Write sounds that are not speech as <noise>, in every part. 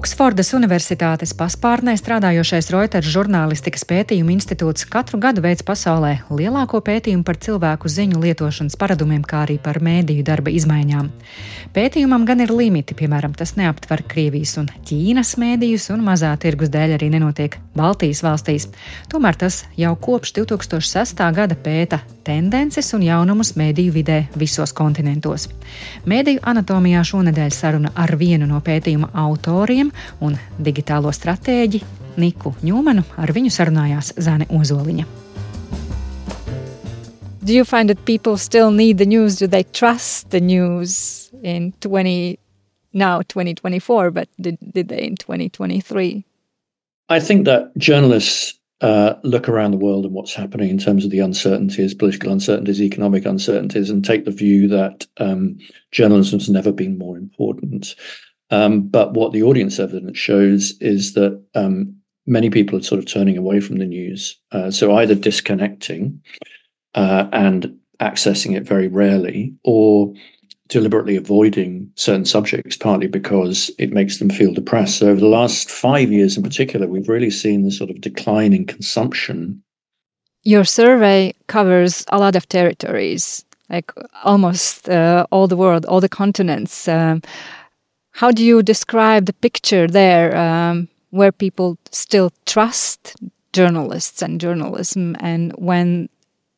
Oksfordas Universitātes paspārnē strādājošais Reuters žurnālistikas pētījuma institūts katru gadu veids pasaulē lielāko pētījumu par cilvēku ziņu lietošanas paradumiem, kā arī par mēdīju darba izmaiņām. Pētījumam gan ir limiti, piemēram, tas neaptver Krievijas un Ķīnas mēdījus, un mazā tirgus dēļ arī nenotiek Baltijas valstīs. Tomēr tas jau kopš 2006. gada pēta tendences un jaunumus mēdīju vidē visos kontinentos. Mēdīju anatomijā šonadēļ saruna ar vienu no pētījuma autoriem uzņēmējiem un digitālo stratēģi Niku Ņūmanu. Ar viņu sarunājās Zane Ozoliņa. Do you find that people still need the news? Do they trust the news in 20 now 2024, but did, did they in 2023? I think that journalists uh, look around the world and what's happening in terms of the uncertainties, political uncertainties, economic uncertainties, and take the view that um, journalism has never been more important. Um, but what the audience evidence shows is that um, many people are sort of turning away from the news. Uh, so either disconnecting uh, and accessing it very rarely, or deliberately avoiding certain subjects, partly because it makes them feel depressed. So over the last five years in particular, we've really seen the sort of decline in consumption. Your survey covers a lot of territories, like almost uh, all the world, all the continents. Um, how do you describe the picture there um, where people still trust journalists and journalism and when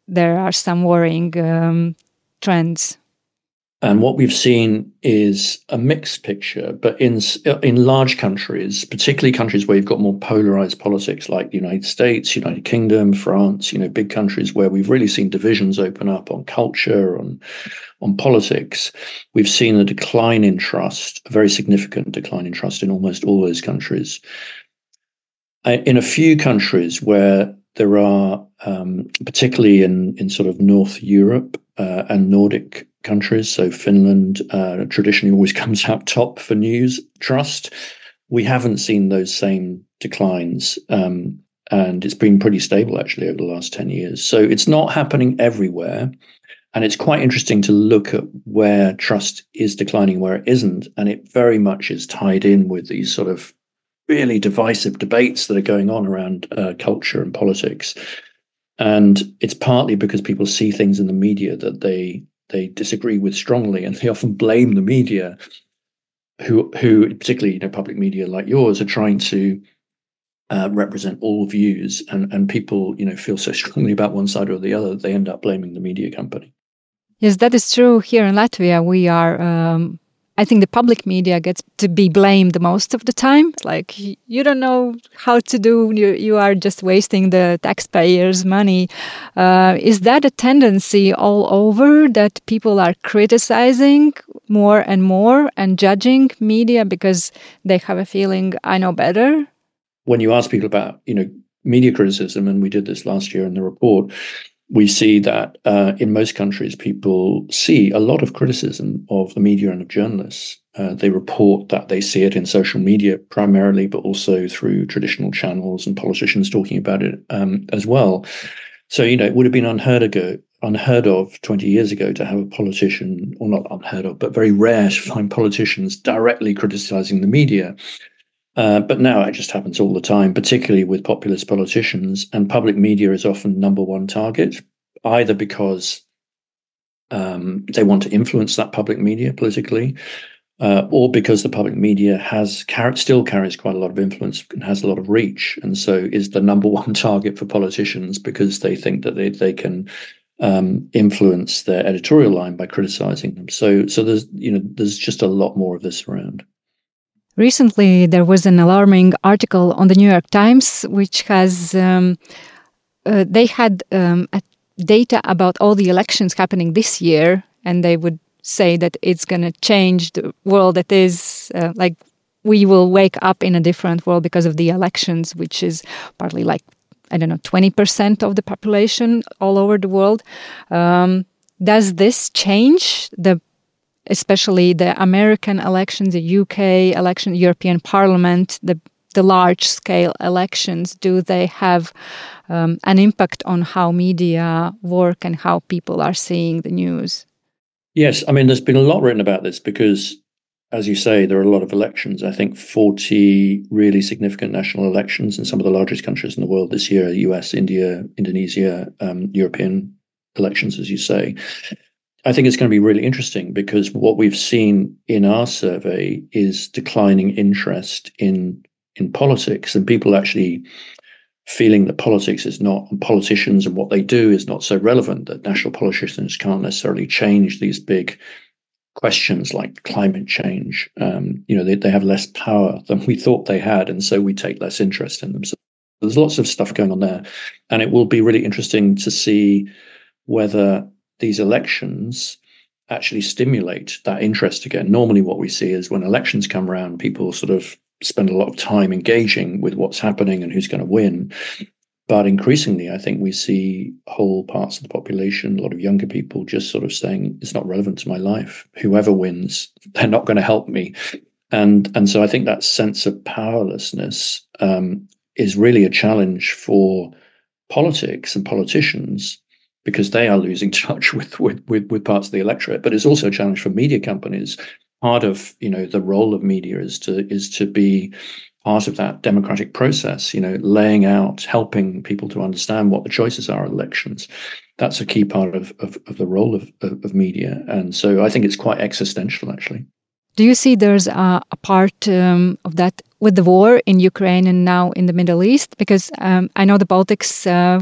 there are some worrying um, trends? And what we've seen is a mixed picture, but in in large countries, particularly countries where you've got more polarized politics, like the United States, United Kingdom, France, you know, big countries where we've really seen divisions open up on culture, on on politics, we've seen a decline in trust, a very significant decline in trust in almost all those countries. In a few countries where there are, um, particularly in in sort of North Europe uh, and Nordic countries. So Finland uh, traditionally always <laughs> comes out top for news trust. We haven't seen those same declines. Um, and it's been pretty stable actually over the last 10 years. So it's not happening everywhere. And it's quite interesting to look at where trust is declining, where it isn't. And it very much is tied in with these sort of really divisive debates that are going on around uh, culture and politics. And it's partly because people see things in the media that they they disagree with strongly, and they often blame the media, who who particularly you know public media like yours are trying to uh, represent all views, and and people you know feel so <laughs> strongly about one side or the other they end up blaming the media company. Yes, that is true. Here in Latvia, we are um, I think the public media gets to be blamed most of the time. Like you don't know how to do, you, you are just wasting the taxpayers' money. Uh, is that a tendency all over that people are criticizing more and more and judging media because they have a feeling I know better? When you ask people about, you know, media criticism, and we did this last year in the report, we see that uh, in most countries, people see a lot of criticism of the media and of journalists. Uh, they report that they see it in social media primarily, but also through traditional channels and politicians talking about it um, as well. So, you know, it would have been unheard ago, unheard of 20 years ago to have a politician, or not unheard of, but very rare to find politicians directly criticizing the media. Uh, but now it just happens all the time, particularly with populist politicians. And public media is often number one target, either because um, they want to influence that public media politically, uh, or because the public media has still carries quite a lot of influence and has a lot of reach, and so is the number <laughs> one target for politicians because they think that they they can um, influence their editorial line by criticizing them. So so there's you know there's just a lot more of this around. Recently, there was an alarming article on the New York Times, which has um, uh, they had um, data about all the elections happening this year, and they would say that it's going to change the world. That is uh, like we will wake up in a different world because of the elections, which is partly like I don't know twenty percent of the population all over the world. Um, does this change the especially the American elections, the UK election, European Parliament, the the large scale elections, do they have um, an impact on how media work and how people are seeing the news? Yes, I mean, there's been a lot written about this because, as you say, there are a lot of elections. I think 40 really significant national elections in some of the largest countries in the world this year US, India, Indonesia, um, European elections, as you say. I think it's going to be really interesting because what we've seen in our survey is declining interest in in politics and people actually feeling that politics is not and politicians and what they do is not so relevant that national politicians can't necessarily change these big questions like climate change. Um, you know they, they have less power than we thought they had and so we take less interest in them. So there's lots of stuff going on there. And it will be really interesting to see whether these elections actually stimulate that interest again normally what we see is when elections come around people sort of spend a lot of time engaging with what's happening and who's going to win. But increasingly, I think we see whole parts of the population, a lot of younger people, just sort of saying it's not relevant to my life. Whoever wins, they're not going to help me. And and so I think that sense of powerlessness um, is really a challenge for politics and politicians because they are losing <laughs> touch with, with with with parts of the electorate. But it's also a challenge for media companies. Part of you know the role of media is to is to be part of that democratic process you know laying out helping people to understand what the choices are in elections. That's a key part of, of, of the role of, of, of, media. And so i think it's quite existential actually. Do you see there's a, a part um, of that with the war in ukraine and now in the middle east? Because um, i know the baltics uh,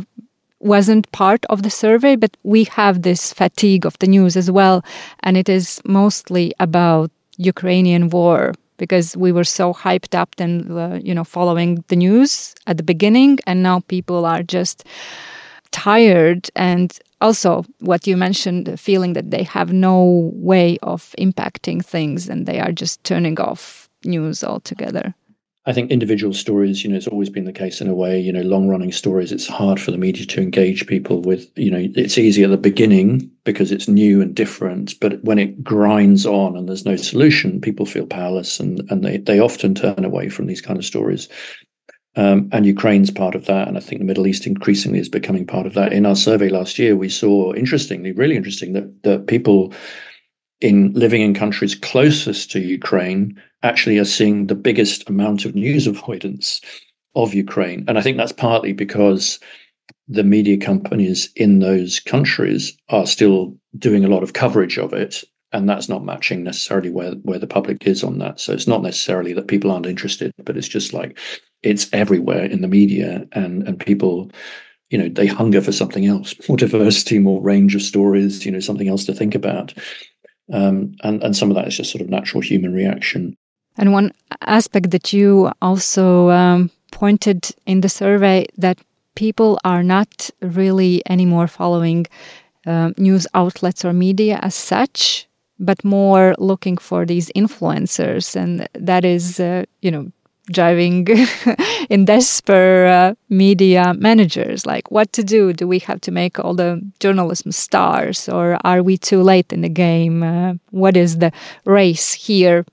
wasn't part of the survey, but we have this fatigue of the news as well. And it is mostly about Ukrainian war because we were so hyped up and, uh, you know, following the news at the beginning. And now people are just tired. And also, what you mentioned, the feeling that they have no way of impacting things and they are just turning off news altogether. I think individual stories, you know, it's always been the case in a way, you know, long running stories, it's hard for the media to engage people with, you know, it's easy at the beginning because it's new and different. But when it grinds on and there's no solution, people feel powerless and, and they, they often turn away from these kind of stories. Um, and Ukraine's part of that. And I think the Middle East increasingly is becoming part of that. In our survey last year, we saw, interestingly, really interesting, that, that people in living in countries closest to Ukraine actually are seeing the biggest amount of news <laughs> avoidance of Ukraine. And I think that's partly because the media companies in those countries are still doing a lot of coverage of it. And that's not matching necessarily where, where the public is on that. So it's not necessarily that people aren't interested, but it's just like it's everywhere in the media and, and people, you know, they hunger for something else, <laughs> more diversity, more range of stories, you know, something else to think about. Um, and, and some of that is just sort of natural human reaction. And one aspect that you also um, pointed in the survey that people are not really anymore following uh, news outlets or media as such, but more looking for these influencers, and that is, uh, you know, driving <laughs> in despair uh, media managers. Like what to do? Do we have to make all the journalism stars or are we too late in the game? Uh, what is the race here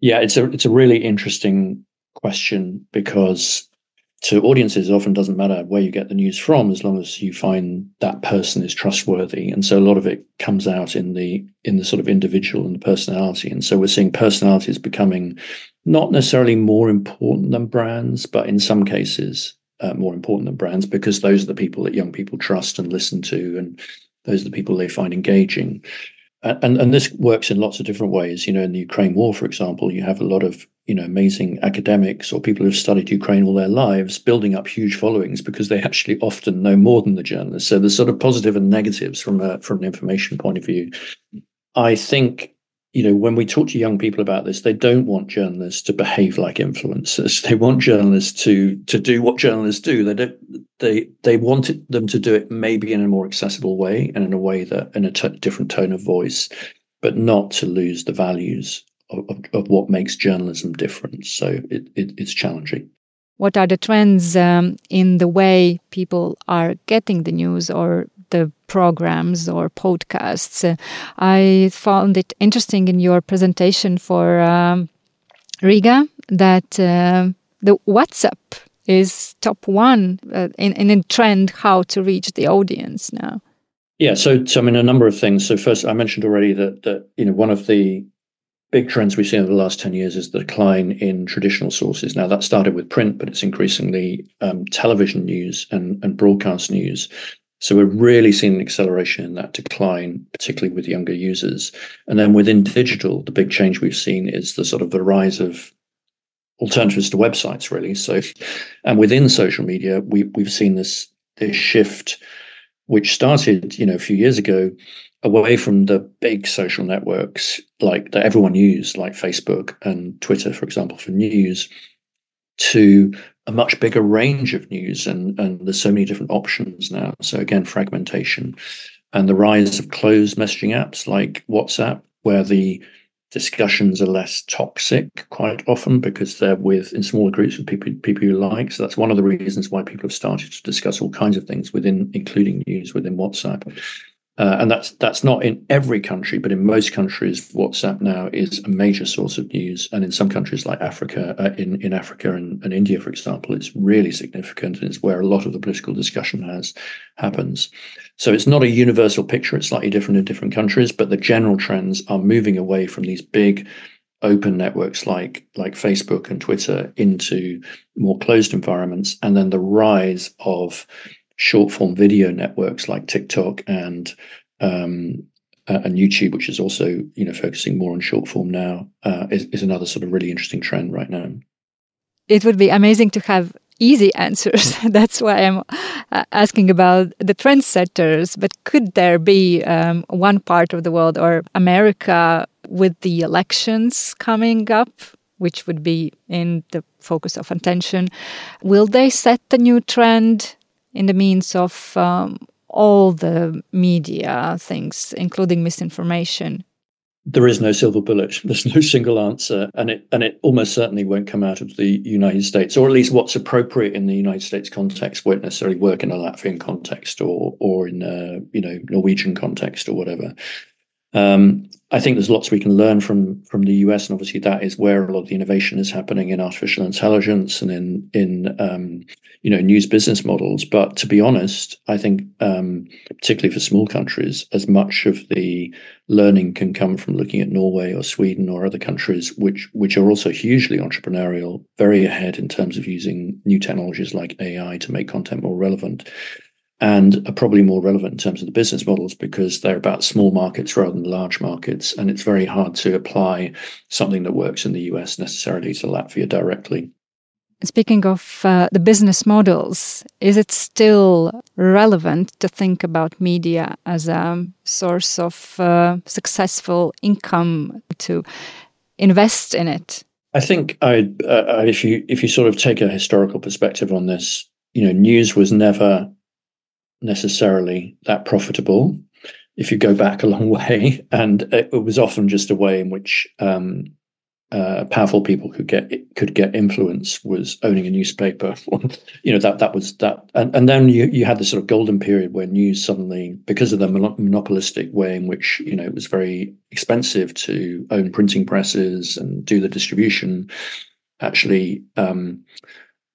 yeah it's a it's a really interesting question because to audiences it often doesn't matter where you get the news from as long as you find that person is trustworthy and so a lot of it comes out in the in the sort of individual and the personality and so we're seeing personalities becoming not necessarily more important than brands, but in some cases uh, more important than brands because those are the people that young people trust and listen to, and those are the people they find engaging. And, and this works in lots of different ways. You know, in the Ukraine war, for example, you have a lot of you know amazing academics or people who've studied Ukraine all their lives building up huge followings because they actually often know more than the journalists. So there's sort of positive and negatives from a from an information point of view. I think you know, when we talk to young people about this, they don't want journalists to behave like influencers. <laughs> They want journalists to to do what journalists do. They don't. They they want them to do it maybe in a more accessible way and in a way that in a t- different tone of voice, but not to lose the values of, of, of what makes journalism different. So it, it, it's challenging. What are the trends um, in the way people are getting the news or the programs or podcasts. I found it interesting in your presentation for um, Riga that uh, the WhatsApp is top one uh, in, in a trend how to reach the audience now. Yeah, so, so I mean a number of things. So first, I mentioned already that that you know one of the big trends we've seen over the last 10 years is the decline in traditional sources. Now, that started with print, but it's increasingly um, television news and, and broadcast news. So we're really seeing an acceleration in that decline, particularly with younger users. And then within digital, the big change we've seen is the sort of the rise of alternatives to websites, really. So, and within social media, we we've seen this this shift, which started, you know, a few years ago, away from the big social networks like that everyone used, like Facebook and Twitter, for example, for news, to a much bigger range of news. And, and there's so many different options now. So, again, fragmentation and the rise of closed messaging apps like WhatsApp, where the discussions are less toxic quite often because they're with in smaller groups with people people you like. So that's one of the reasons why people have started to discuss all kinds of things within, including news within WhatsApp. Uh, and that's that's not in every country, but in most countries, WhatsApp now is a major source of news. And in some countries like Africa, uh, in in Africa and, and India, for example, it's really significant, and it's where a lot of the political discussion has happens. So it's not a universal picture; it's slightly different in different countries, but the general trends are moving away from these big open networks like like Facebook and Twitter into more closed environments, and then the rise of short form video networks like TikTok and um, uh, and YouTube, which is also you know focusing more on short form now, uh, is, is another sort of really interesting trend right now. It would be amazing to have easy answers. <laughs> That's why I'm uh, asking about the trendsetters. But could there be um, one part of the world or America with the elections coming up, which would be in the focus of attention? Will they set the new trend? In the means of um, all the media things, including misinformation? There is no silver bullet. <laughs> There's no single answer, and it and it almost certainly won't come out of the United States, or at least what's appropriate in the United States context won't necessarily work in a Latvian context or or in a you know Norwegian context or whatever. Um, I think there's lots we can learn from from the US, and obviously that is where a lot of the innovation is happening in artificial intelligence and in in um, you know news business models. But to be honest, I think um, particularly for small countries, as much of the learning can come from looking at Norway or Sweden or other countries which which are also hugely entrepreneurial, very ahead in terms of using new technologies like AI to make content more relevant and are probably more relevant in terms of the business models because they're about small markets rather than large markets. And it's very hard to apply something that works in the US necessarily to Latvia directly. Speaking of uh, the business models, is it still relevant to think about media as a source of uh, successful income to invest in it? I think I, uh, if you if you sort of take a historical perspective on this, you know, news was never necessarily that profitable if you go back a long <laughs> way. And it, was often just a way in which um, uh, powerful people could get could get influence was owning a newspaper. <laughs> you know that that was that, and, and then you you had this sort of golden period where news suddenly, because of the monopolistic way in which you know it was very expensive to own printing presses and do the distribution, actually. Um,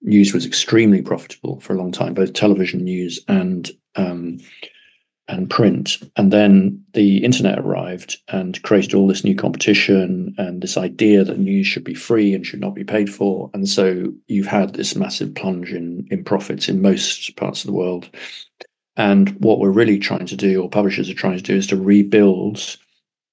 news was extremely profitable for a long time, both television news and um, and print. And then the internet arrived and created all this new competition and this idea that news should be free and should not be paid for. And so you've had this massive plunge in in profits in most parts of the world. And what we're really trying to do, or publishers are trying to do, is to rebuild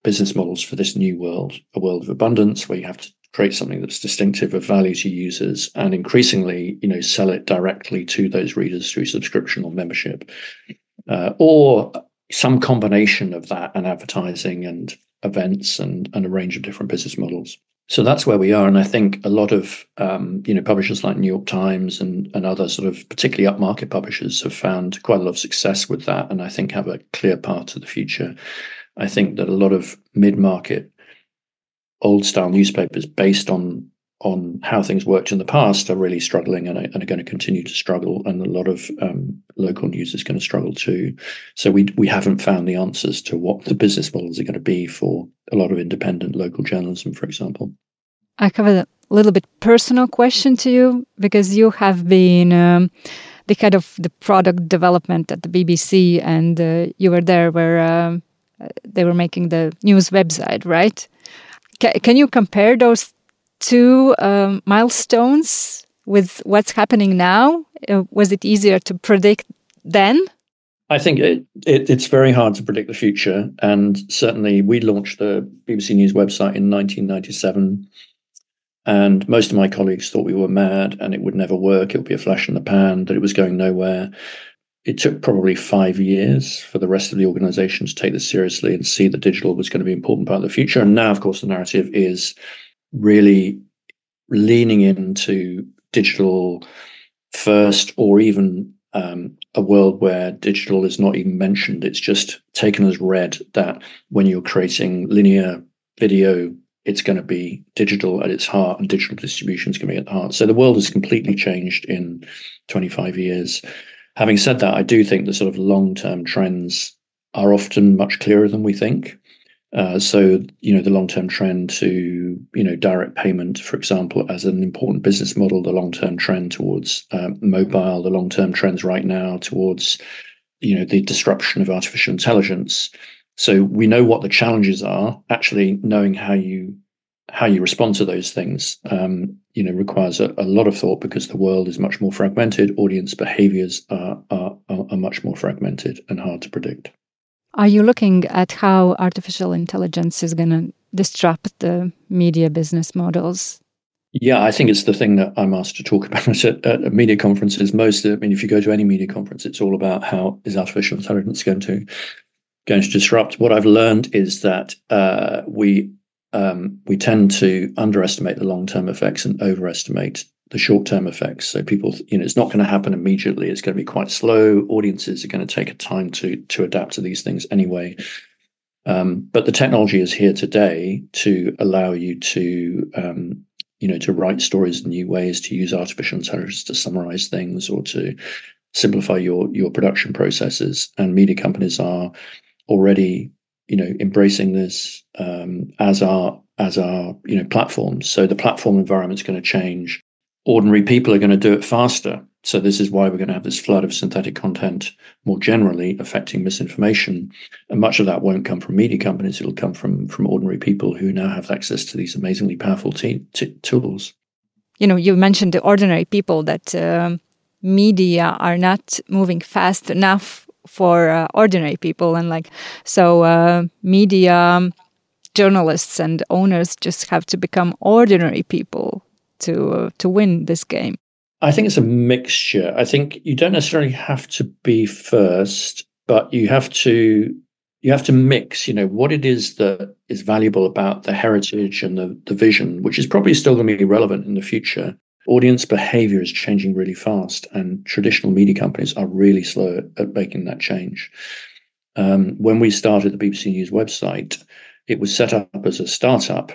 business models for this new world, a world of abundance where you have to create something that's distinctive of value to users and increasingly you know sell it directly to those readers through subscription or membership. Uh, or some combination of that and advertising and events and, and a range of different business models. So that's where we are and i think a lot of um, you know publishers like new york times and, and other sort of particularly upmarket publishers have found quite a lot of success with that and i think have a clear path to the future i think that a lot of mid-market old style newspapers based on on how things worked in the past are really struggling and are, and are going to continue to struggle, and a lot of um, local news is going to struggle too. So we we haven't found the answers to what the business models are going to be for a lot of independent local journalism, for example. I have a little bit personal question to you because you have been um, the head of the product development at the BBC, and uh, you were there where um, they were making the news website, right? C can you compare those two um, milestones with what's happening now? Uh, was it easier to predict then? I think it, it, it's very hard to predict the future. And certainly, we launched the BBC News website in 1997. And most of my colleagues thought we were mad and it would never work. It would be a flash in the pan, that it was going nowhere. It took probably five years for the rest of the organization to take this seriously and see that digital was going to be an important part of the future. And now, of course, the narrative is really leaning into digital first or even um, a world where digital is not even mentioned. It's just taken as read that when you're creating linear video, it's going to be digital at its heart and digital distribution is going to be at the heart. So the world has completely changed in 25 years. Having said that, I do think the sort of long term trends are often much clearer than we think. Uh, so, you know, the long-term trend to, you know, direct payment, for example, as an important business model, the long-term trend towards um, mobile, the long-term trends right now towards, you know, the disruption of artificial intelligence. So we know what the challenges are. Actually, knowing how you how you respond to those things, um, you know, requires a, a, lot of thought because the world is much more fragmented. Audience behaviors are, are, are much more fragmented and hard to predict. Are you looking at how artificial intelligence is going to disrupt the media business models? Yeah, I think it's the thing that I'm asked to talk <laughs> about at, at media conferences most. I mean, if you go to any media conference, it's all about how is artificial intelligence going to going to disrupt. What I've learned is that uh, we um, we tend to underestimate the long term effects and overestimate the short term effects. So people, you know, it's not going to happen immediately. It's going to be quite slow. Audiences are going to take a time to to adapt to these things anyway. Um, but the technology is here today to allow you to, um, you know, to write stories in new ways, to use artificial intelligence to summarize things or to simplify your your production processes. And media companies are already, you know, embracing this um, as our as our you know platforms. So the platform environment is going to change ordinary people are going to do it faster. So this is why we're going to have this flood of synthetic content more generally affecting misinformation. And much of that won't come from media companies. It'll come from from ordinary people who now have access to these amazingly powerful t- t- tools. You know, you mentioned the ordinary people that uh, media are not moving fast enough for uh, ordinary people, and like so, uh, media journalists and owners just have to become ordinary people to uh, to win this game? I think it's a mixture. I think you don't necessarily have to be first, but you have to you have to mix, you know, what it is that is valuable about the heritage and the, the vision, which is probably still going to be relevant in the future. Audience behavior is changing really fast, and traditional media companies are really slow at making that change. Um, when we started the BBC News website, it was set up as a startup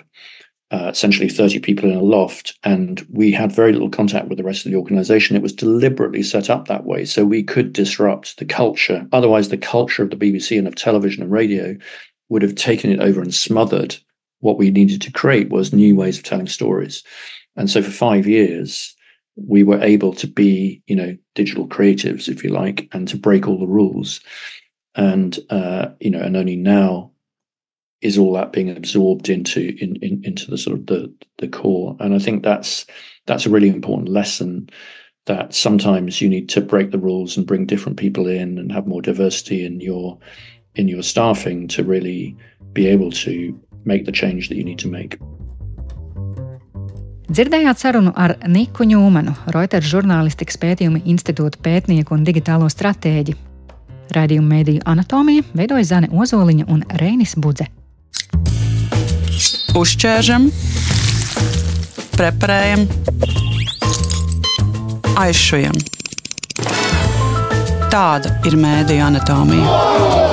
uh, essentially 30 people in a loft, and we had very little contact with the rest of the organization. It was deliberately set up that way so we could disrupt the culture. Otherwise, the culture of the BBC and of television and radio would have taken it over and smothered. What we needed to create was new ways of telling stories. And so for five years, we were able to be, you know, digital creatives, if you like, and to break all the rules. And uh, you know, and only now is all that being absorbed into in, in, into the sort of the the core and i think that's that's a really important lesson that sometimes you need to break the rules and bring different people in and have more diversity in your in your staffing to really be able to make the change that you need to make Dzirdējāt sarunu ar Niku Ņūmanu, Reuters žurnālistikas pētījuma institūta pētnieku un digitālo stratēģi. Radījuma mēdīju anatomija veidoja Zane Ozoliņa un Reinis Budze. Uzķēršam, preparējam, aizšujam. Tāda ir mēdīņa anatomija.